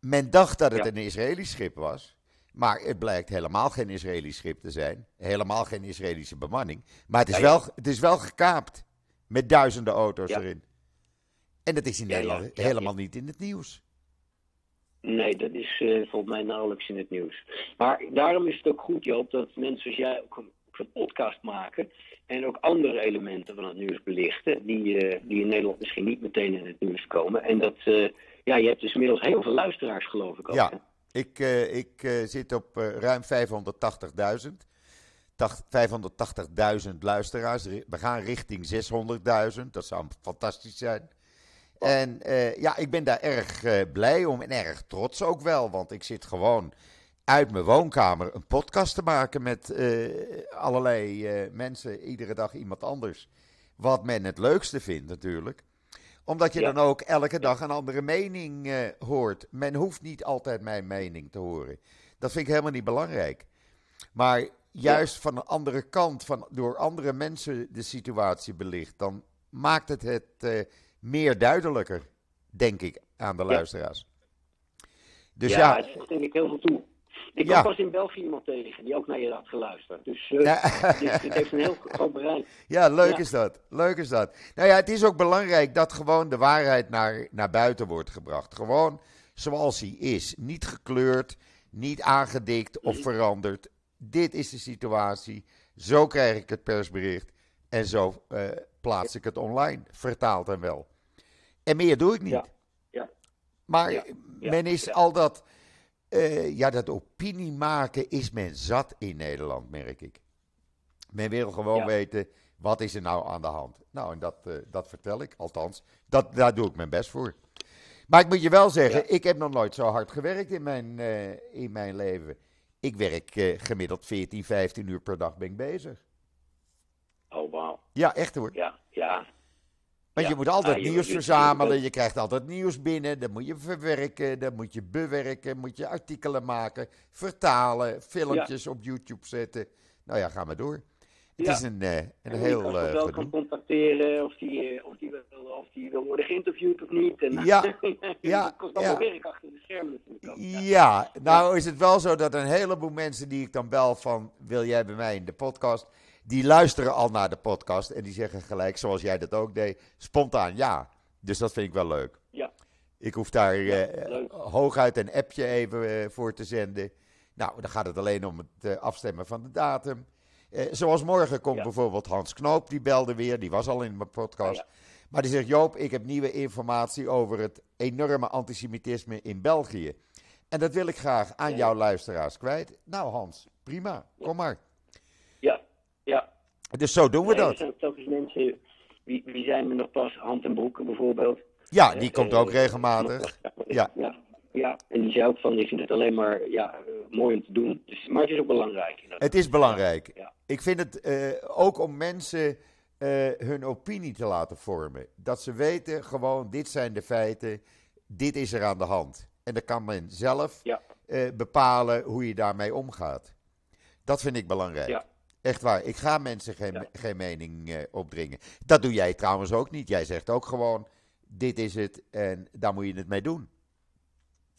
Men dacht dat het een Israëlisch schip was. Maar het blijkt helemaal geen Israëlisch schip te zijn. Helemaal geen Israëlische bemanning. Maar het is, wel, het is wel gekaapt. Met duizenden auto's erin. En dat is in Nederland helemaal niet in het nieuws. Nee, dat is uh, volgens mij nauwelijks in het nieuws. Maar daarom is het ook goed, Joop, dat mensen zoals jij ook een podcast maken. En ook andere elementen van het nieuws belichten. Die, uh, die in Nederland misschien niet meteen in het nieuws komen. En dat, uh, ja, je hebt dus inmiddels heel veel luisteraars, geloof ik ook. Ja, ik, uh, ik zit op ruim 580.000. 580.000 luisteraars. We gaan richting 600.000. Dat zou fantastisch zijn. En ja, ik ben daar erg blij om en erg trots ook wel. Want ik zit gewoon uit mijn woonkamer een podcast te maken met allerlei mensen, iedere dag iemand anders. Wat men het leukste vindt natuurlijk. Omdat je dan ook elke dag een andere mening uh, hoort. Men hoeft niet altijd mijn mening te horen. Dat vind ik helemaal niet belangrijk. Maar juist ja. van een andere kant, van, door andere mensen de situatie belicht, dan maakt het het meer duidelijker, denk ik, aan de luisteraars. Dus ja, ja het ik heel veel toe. Ik kwam pas in België iemand tegen die ook naar je had geluisterd. Dus uh, ja. (laughs) dit, dit, heeft een heel (laughs) groot bereik. Ja, leuk is dat. Leuk is dat. Nou ja, het is ook belangrijk dat gewoon de waarheid naar, naar buiten wordt gebracht. Gewoon zoals hij is. Niet gekleurd, niet aangedikt of mhm. veranderd. Dit is de situatie. Zo krijg ik het persbericht. En zo uh, plaats ik het online. Vertaald en wel. En meer doe ik niet. Maar men is al dat uh, ja, dat opinie maken is men zat in Nederland, merk ik. Men wil gewoon weten, wat is er nou aan de hand? Nou, en dat, uh, dat vertel ik, althans. Dat, daar doe ik mijn best voor. Maar ik moet je wel zeggen, ja. ik heb nog nooit zo hard gewerkt in mijn, uh, in mijn leven. Ik werk gemiddeld 14, 15 uur per dag ben ik bezig. Oh, wauw. Ja, echt hoor. Ja, ja. Want je moet altijd ah, nieuws verzamelen, je krijgt altijd nieuws binnen, dan moet je verwerken, dan moet je bewerken, moet je artikelen maken, vertalen, filmpjes op YouTube zetten. Nou ja, ga maar door. Het is een, uh, een heel. Uh, wel kan contacteren of die, eh, of, die wil, of die wil worden geïnterviewd of niet. En, ja, (laughs) ja. Dat kost allemaal werk achter de schermen natuurlijk. Ja, nou is het wel zo dat een heleboel mensen die ik dan bel van wil jij bij mij in de podcast die luisteren al naar de podcast en die zeggen gelijk, zoals jij dat ook deed, spontaan ja. Dus dat vind ik wel leuk. Ja. Ik hoef daar ja, uh, hooguit een appje even uh, voor te zenden. Nou, dan gaat het alleen om het uh, afstemmen van de datum. zoals morgen komt ja. bijvoorbeeld Hans Knoop, die belde weer, die was al in mijn podcast. Ja, maar die zegt, Joop, ik heb nieuwe informatie over het enorme antisemitisme in België. En dat wil ik graag aan jouw luisteraars kwijt. Nou Hans, prima, kom maar. Dus zo doen we dat. Er zijn telkens mensen, wie, wie zijn er nog pas, Hand en Broeken bijvoorbeeld. Ja, die komt ook regelmatig. Ja. ja. Ja, en die zei ook van, ik vind het alleen maar ja, mooi om te doen. Dus, maar het is ook belangrijk. Het is belangrijk. Ja. Ik vind het uh, ook om mensen uh, hun opinie te laten vormen. Dat ze weten gewoon, dit zijn de feiten, dit is er aan de hand. En dan kan men zelf ja. uh, bepalen hoe je daarmee omgaat. Dat vind ik belangrijk. Ja. Echt waar. Ik ga mensen geen, ja. geen mening uh, opdringen. Dat doe jij trouwens ook niet. Jij zegt ook gewoon: dit is het en daar moet je het mee doen.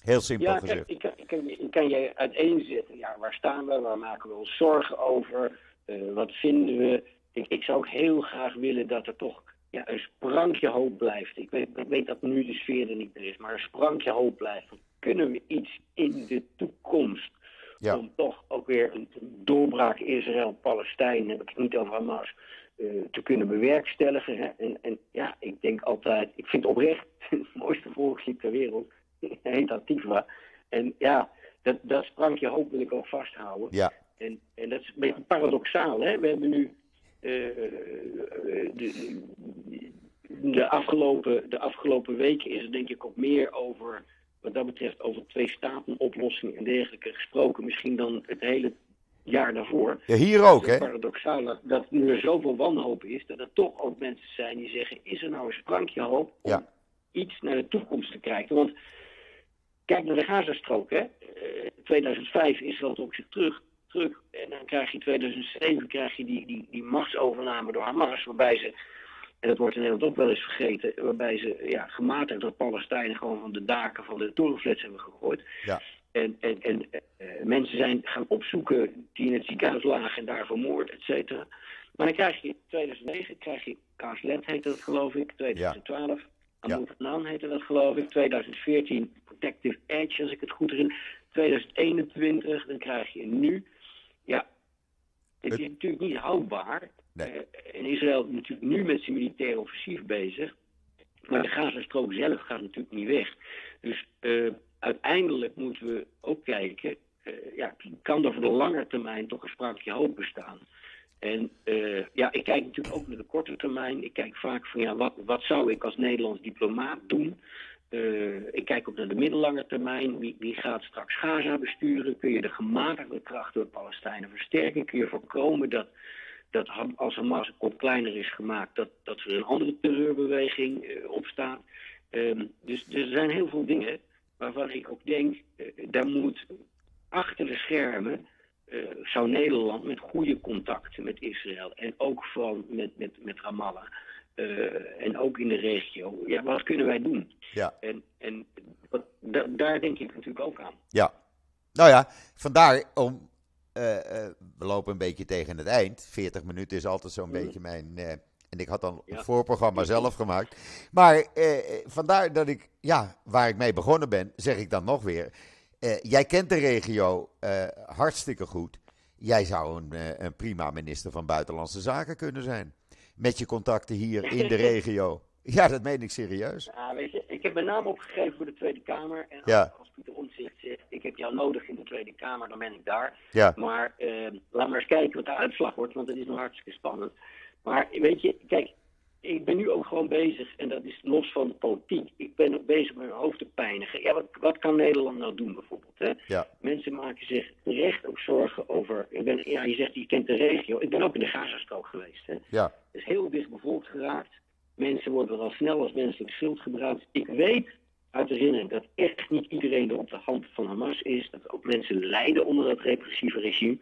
Heel simpel ja, gezegd. Ik, ik, kan, ik kan je uiteenzetten. Ja, waar staan we? Waar maken we ons zorgen over? Uh, wat vinden we? Ik, ik zou ook heel graag willen dat er toch ja, een sprankje hoop blijft. Ik weet, ik weet dat nu de sfeer er niet meer is, maar een sprankje hoop blijft. Kunnen we iets in de toekomst ja. Om toch ook weer een doorbraak Israël-Palestijn, heb ik het niet over Hamas, uh, te kunnen bewerkstelligen. Hè. En, en ja, ik denk altijd, ik vind oprecht (laughs) het mooiste volkslied ter wereld, (laughs) heet Antifa. En ja, dat, dat sprankje hoop wil ik ook vasthouden. Ja. En, en dat is een beetje paradoxaal. Hè? We hebben nu uh, de, de, afgelopen, de afgelopen weken is er denk ik ook meer over wat dat betreft over twee staten oplossing en dergelijke gesproken. Misschien dan het hele jaar daarvoor. Ja, hier ook, hè? paradoxaal dat nu er zoveel wanhoop is, dat er toch ook mensen zijn die zeggen: is er nou een sprankje hoop om iets naar de toekomst te kijken? Want kijk naar de Gazastrook, hè? 2005 Israël trok zich terug, terug. En dan krijg je 2007 krijg je die, die, die machtsovername door Hamas, waarbij ze en dat wordt in Nederland ook wel eens vergeten, waarbij ze ja, gematigd door Palestijnen gewoon van de daken van de torenflats hebben gegooid. Ja. En, en, en uh, mensen zijn gaan opzoeken die in het ziekenhuis lagen en daar vermoord, et cetera. Maar dan krijg je 2009, krijg je Kaaslet heette dat geloof ik, 2012, ja. Amout ja. heette dat geloof ik, 2014 Protective Edge als ik het goed herinner, 2021, dan krijg je nu, ja, het is natuurlijk niet houdbaar. Nee. En Israël is natuurlijk nu met zijn militaire offensief bezig. Maar de Gazastrook zelf gaat natuurlijk niet weg. Dus uh, uiteindelijk moeten we ook kijken, uh, ja, kan er voor de lange termijn toch een sprankje hoop bestaan? En uh, ja, ik kijk natuurlijk ook naar de korte termijn. Ik kijk vaak van ja, wat, wat zou ik als Nederlands diplomaat doen? Uh, ik kijk ook naar de middellange termijn. Wie, wie, gaat straks Gaza besturen? Kun je de gematigde kracht door Palestijnen versterken? Kun je voorkomen dat, dat als Hamas een kop kleiner is gemaakt, dat, dat er een andere terreurbeweging uh, opstaat? Um, dus er zijn heel veel dingen waarvan ik ook denk, uh, daar moet achter de schermen zou Nederland met goede contacten met Israël en ook van met, met, met Ramallah en ook in de regio. Ja, wat kunnen wij doen? Ja. En, en wat, daar denk ik natuurlijk ook aan. Ja. Nou ja, vandaar om. Uh, uh, we lopen een beetje tegen het eind. 40 minuten is altijd zo'n mm. beetje mijn. en ik had dan ja. een voorprogramma zelf gemaakt. Maar vandaar dat ik, ja, waar ik mee begonnen ben, zeg ik dan nog weer. jij kent de regio hartstikke goed. Jij zou een, een prima minister van Buitenlandse Zaken kunnen zijn met je contacten hier in de (laughs) regio. Ja, dat meen ik serieus. Ja, weet je, ik heb mijn naam opgegeven voor de Tweede Kamer. En ja. als Pieter Omtzigt zegt, ik heb jou nodig in de Tweede Kamer, dan ben ik daar. Ja. Maar uh, laat maar eens kijken wat de uitslag wordt, want dat is nog hartstikke spannend. Maar weet je, kijk, ik ben nu ook gewoon bezig, en dat is los van de politiek. Ik ben ook bezig met mijn hoofd te pijnigen. Ja, wat, wat kan Nederland nou doen bijvoorbeeld? Hè? Ja. Mensen maken zich terecht ook zorgen over. Ik ben, ja, je zegt je kent de regio. Ik ben ook in de Gazastrook geweest. Hè? Ja. Het is heel dicht bevolkt geraakt. Mensen worden al snel als menselijk schild gebruikt. Ik weet uit herinnering dat echt niet iedereen er op de hand van Hamas is. Dat ook mensen lijden onder dat repressieve regime.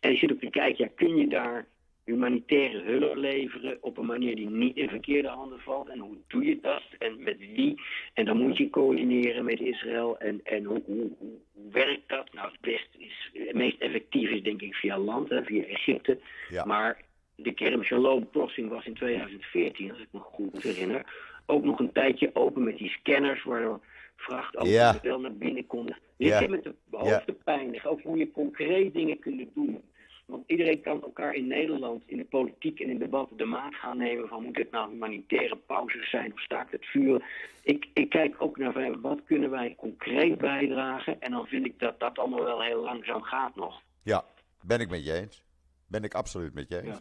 En je zit ook te kijken, ja, kun je daar humanitaire hulp leveren op een manier die niet in verkeerde handen valt. En hoe doe je dat? En met wie? En dan moet je coördineren met Israël. En, en hoe, hoe, hoe werkt dat? Nou, het best is, het meest effectief is denk ik via land, hè, via Egypte. Maar de crossing was in 2014, als ik me goed herinner, ook nog een tijdje open met die scanners waardoor vrachtauto's ja. wel naar binnen konden. Je ja. met de hoofdpijn, ja. ook hoe je concreet dingen kunt doen. Want iedereen kan elkaar in Nederland, in de politiek en in debatten de maat gaan nemen van moet het nou humanitaire pauzes zijn of staakt het vuur. Ik, ik kijk ook naar wat kunnen wij concreet bijdragen en dan vind ik dat dat allemaal wel heel langzaam gaat nog. Ja, ben ik met je eens. Ben ik absoluut met je eens.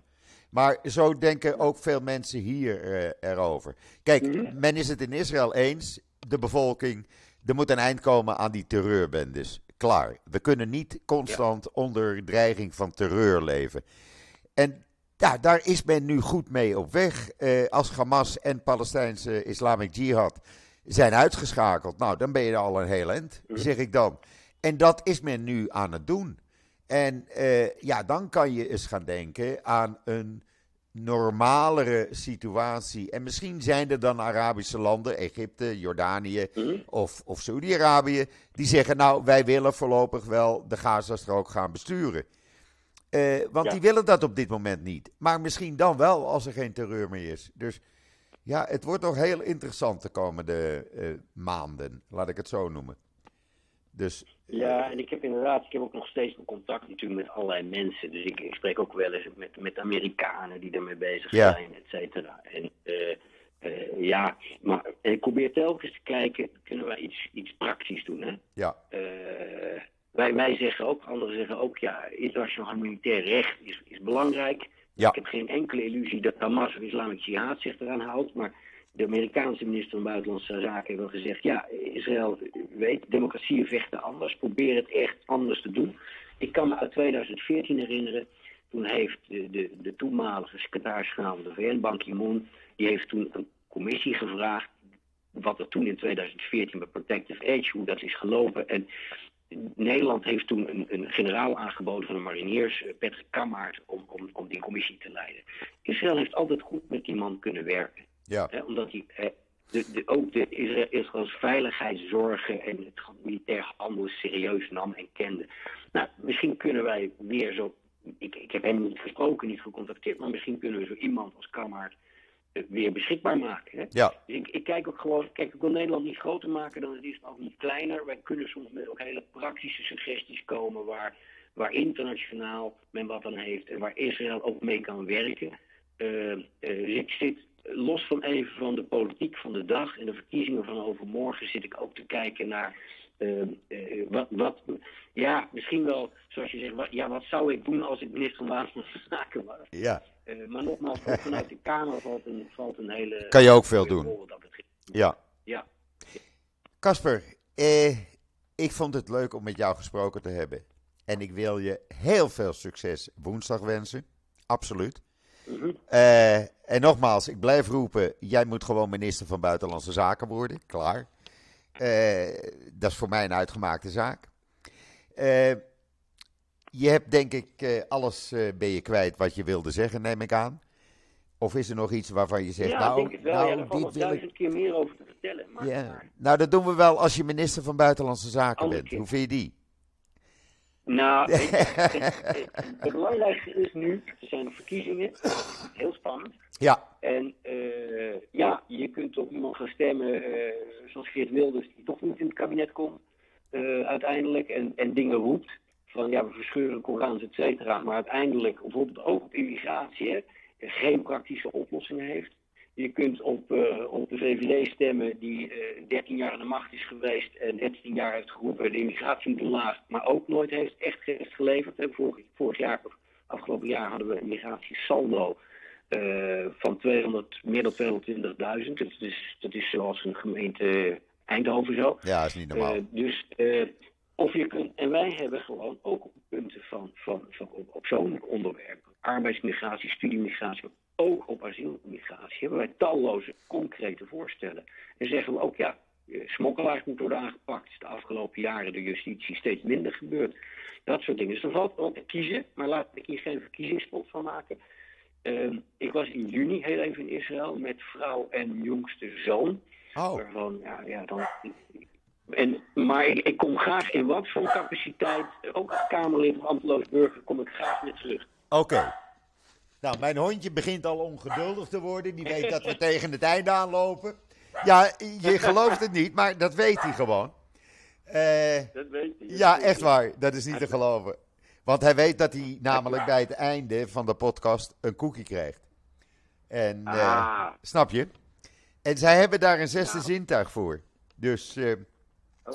Maar zo denken ook veel mensen hier uh, erover. Kijk, mhm. men is het in Israël eens, de bevolking, er moet een eind komen aan die terreurbendes klaar. We kunnen niet constant onder dreiging van terreur leven. En ja, daar is men nu goed mee op weg. Eh, als Hamas en Palestijnse Islamic Jihad zijn uitgeschakeld, nou, dan ben je al een heel eind, mhm. zeg ik dan. En dat is men nu aan het doen. En eh, ja, dan kan je eens gaan denken aan een normalere situatie. En misschien zijn er dan Arabische landen, Egypte, Jordanië mhm. of, of Saudi-Arabië, die zeggen: Nou, wij willen voorlopig wel de Gazastrook gaan besturen. Uh, want die willen dat op dit moment niet. Maar misschien dan wel als er geen terreur meer is. Dus ja, het wordt nog heel interessant de komende uh, maanden, laat ik het zo noemen. Dus, ja, en ik heb inderdaad, ik heb ook nog steeds contact natuurlijk met allerlei mensen. Dus ik, ik spreek ook wel eens met, met Amerikanen die ermee bezig zijn, et cetera. En uh, uh, ja, maar en ik probeer telkens te kijken, kunnen wij iets, iets praktisch doen, hè? Ja. Uh, wij, wij zeggen ook, anderen zeggen ook, ja, internationaal humanitair recht is, is belangrijk. Ja. Ik heb geen enkele illusie dat Hamas of Islamic Jihad zich eraan houdt, maar de Amerikaanse minister van Buitenlandse Zaken wel gezegd: ja, Israël weet, democratieën vechten anders, probeer het echt anders te doen. Ik kan me uit 2014 herinneren, toen heeft de, de, de toenmalige secretaris-generaal van de VN, Ban Ki-moon, die heeft toen een commissie gevraagd wat er toen in 2014 bij Protective Age, hoe dat is gelopen. En Nederland heeft toen een, een generaal aangeboden van de mariniers, eh, Patrick Kammaert, om, om, om die commissie te leiden. Israël heeft altijd goed met die man kunnen werken. Ja. Hè, omdat hij de, de, ook de Israëls veiligheidszorgen en het militair handel serieus nam en kende. Nou, misschien kunnen wij weer zo. Ik, ik heb hem niet gesproken, niet gecontacteerd, maar misschien kunnen we zo iemand als Kammaert weer beschikbaar maken. Hè? Ja. Dus ik, ik, kijk ook gewoon, kijk, ik wil Nederland niet groter maken dan het is, maar ook niet kleiner. Wij kunnen soms met ook hele praktische suggesties komen waar, waar internationaal men wat aan heeft en waar Israël ook mee kan werken. Uh, uh, ik zit los van even van de politiek van de dag en de verkiezingen van overmorgen, zit ik ook te kijken naar uh, uh, wat, wat, ja, misschien wel, zoals je zegt, wat, ja, wat zou ik doen als ik minister van Buitenlandse (laughs) Zaken was? Ja. Uh, maar nogmaals, vanuit de Kamer valt een, valt een hele. Kan je ook veel doen. Ja. Ja. Kasper, eh, ik vond het leuk om met jou gesproken te hebben. En ik wil je heel veel succes woensdag wensen. Absoluut. Mm -hmm. uh, en nogmaals, ik blijf roepen: jij moet gewoon minister van Buitenlandse Zaken worden. Klaar. Uh, dat is voor mij een uitgemaakte zaak. Uh, je hebt denk ik alles ben je kwijt wat je wilde zeggen, neem ik aan. Of is er nog iets waarvan je zegt, ja, nou, denk het wel. nou ja, dit wil duizend ik... keer meer over te vertellen. Maar, Ja. maar- Nou, dat doen we wel als je minister van Buitenlandse Zaken bent. Hoe vind je die? Nou, (laughs) je, het, belangrijkste is nu, er zijn nog verkiezingen, heel spannend. Ja, En eh, ja, je kunt op iemand gaan stemmen, eh, zoals Geert Wilders, die toch niet in het kabinet komt eh, uiteindelijk. En, en dingen roept van ja, we verscheuren Korans, et cetera. Maar uiteindelijk, bijvoorbeeld ook op immigratie, hè, geen praktische oplossingen heeft. Je kunt op, eh, op de VVD stemmen die eh 13 jaar aan de macht is geweest en 13 jaar heeft geroepen de immigratie moet omlaag, maar ook nooit heeft echt heeft geleverd. Hè. Vorig, vorig jaar, of afgelopen jaar hadden we een migratiesaldo eh, van 200, meer dan 220.000. Dat is, dat is zoals een gemeente Eindhoven zo. ja, is niet normaal. Eh, dus eh, of je kunt, en wij hebben gewoon ook punten van, van, van op, op zo'n onderwerp, arbeidsmigratie, studiemigratie, ook op asielmigratie, hebben wij talloze concrete voorstellen. En zeggen we ook, ja, eh, smokkelaars moeten worden aangepakt. de afgelopen jaren door justitie steeds minder gebeurd. Dat soort dingen. Dus er valt wel te kiezen, maar laat ik hier geen verkiezingsspot van maken. Eh, ik was in juni heel even in Israël met vrouw en jongste zoon. Oh, Waarvan, ja, ja, dan. En, maar ik, ik kom graag in wat voor capaciteit, ook als Kamerlid of ambteloos burger, kom ik graag weer terug. oké. Nou, mijn hondje begint al ongeduldig te worden. Die weet dat we (laughs) tegen het einde aanlopen. Ja, je gelooft het niet, maar dat weet hij gewoon. Eh, Dat weet je. ja, echt waar. Dat is niet te geloven. Want hij weet dat hij namelijk bij het einde van de podcast een koekie krijgt. En, eh, Ah. snap je? En zij hebben daar een zesde Nou. zintuig voor. Dus eh, Oh.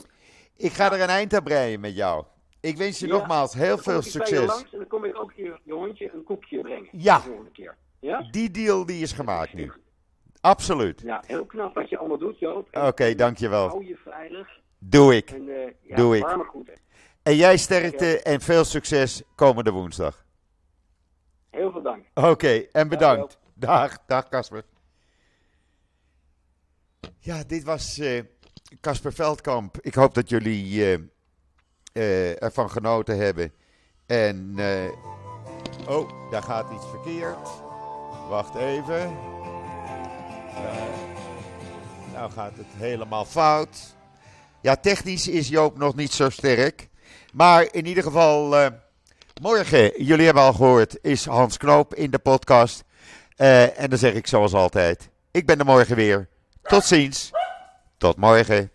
ik ga er een eind aan breien met jou. Ik wens je Ja, nogmaals heel veel ik succes. langs en dan kom ik ook je, je hondje een koekje brengen. Ja. De volgende keer. Ja? Die deal die is gemaakt nu. Absoluut. Ja, heel knap wat je allemaal doet, Joop. Oké, dankjewel. Hou je veilig. Doe ik. En, eh, ja, Doe ik. groeten. En jij sterkte en veel succes komende woensdag. Heel veel dank. Oké, en bedankt. Dag, dag Casper. Ja, dit was eh, Casper Veldkamp. Ik hoop dat jullie eh, eh, ervan genoten hebben. En, eh, oh, daar gaat iets verkeerd. Wacht even. Eh, nou gaat het helemaal fout. Ja, technisch is Joop nog niet zo sterk. Maar in ieder geval, morgen, jullie hebben al gehoord, is Hans Knoop in de podcast. En dan zeg ik zoals altijd, ik ben er morgen weer. Tot ziens. Tot morgen.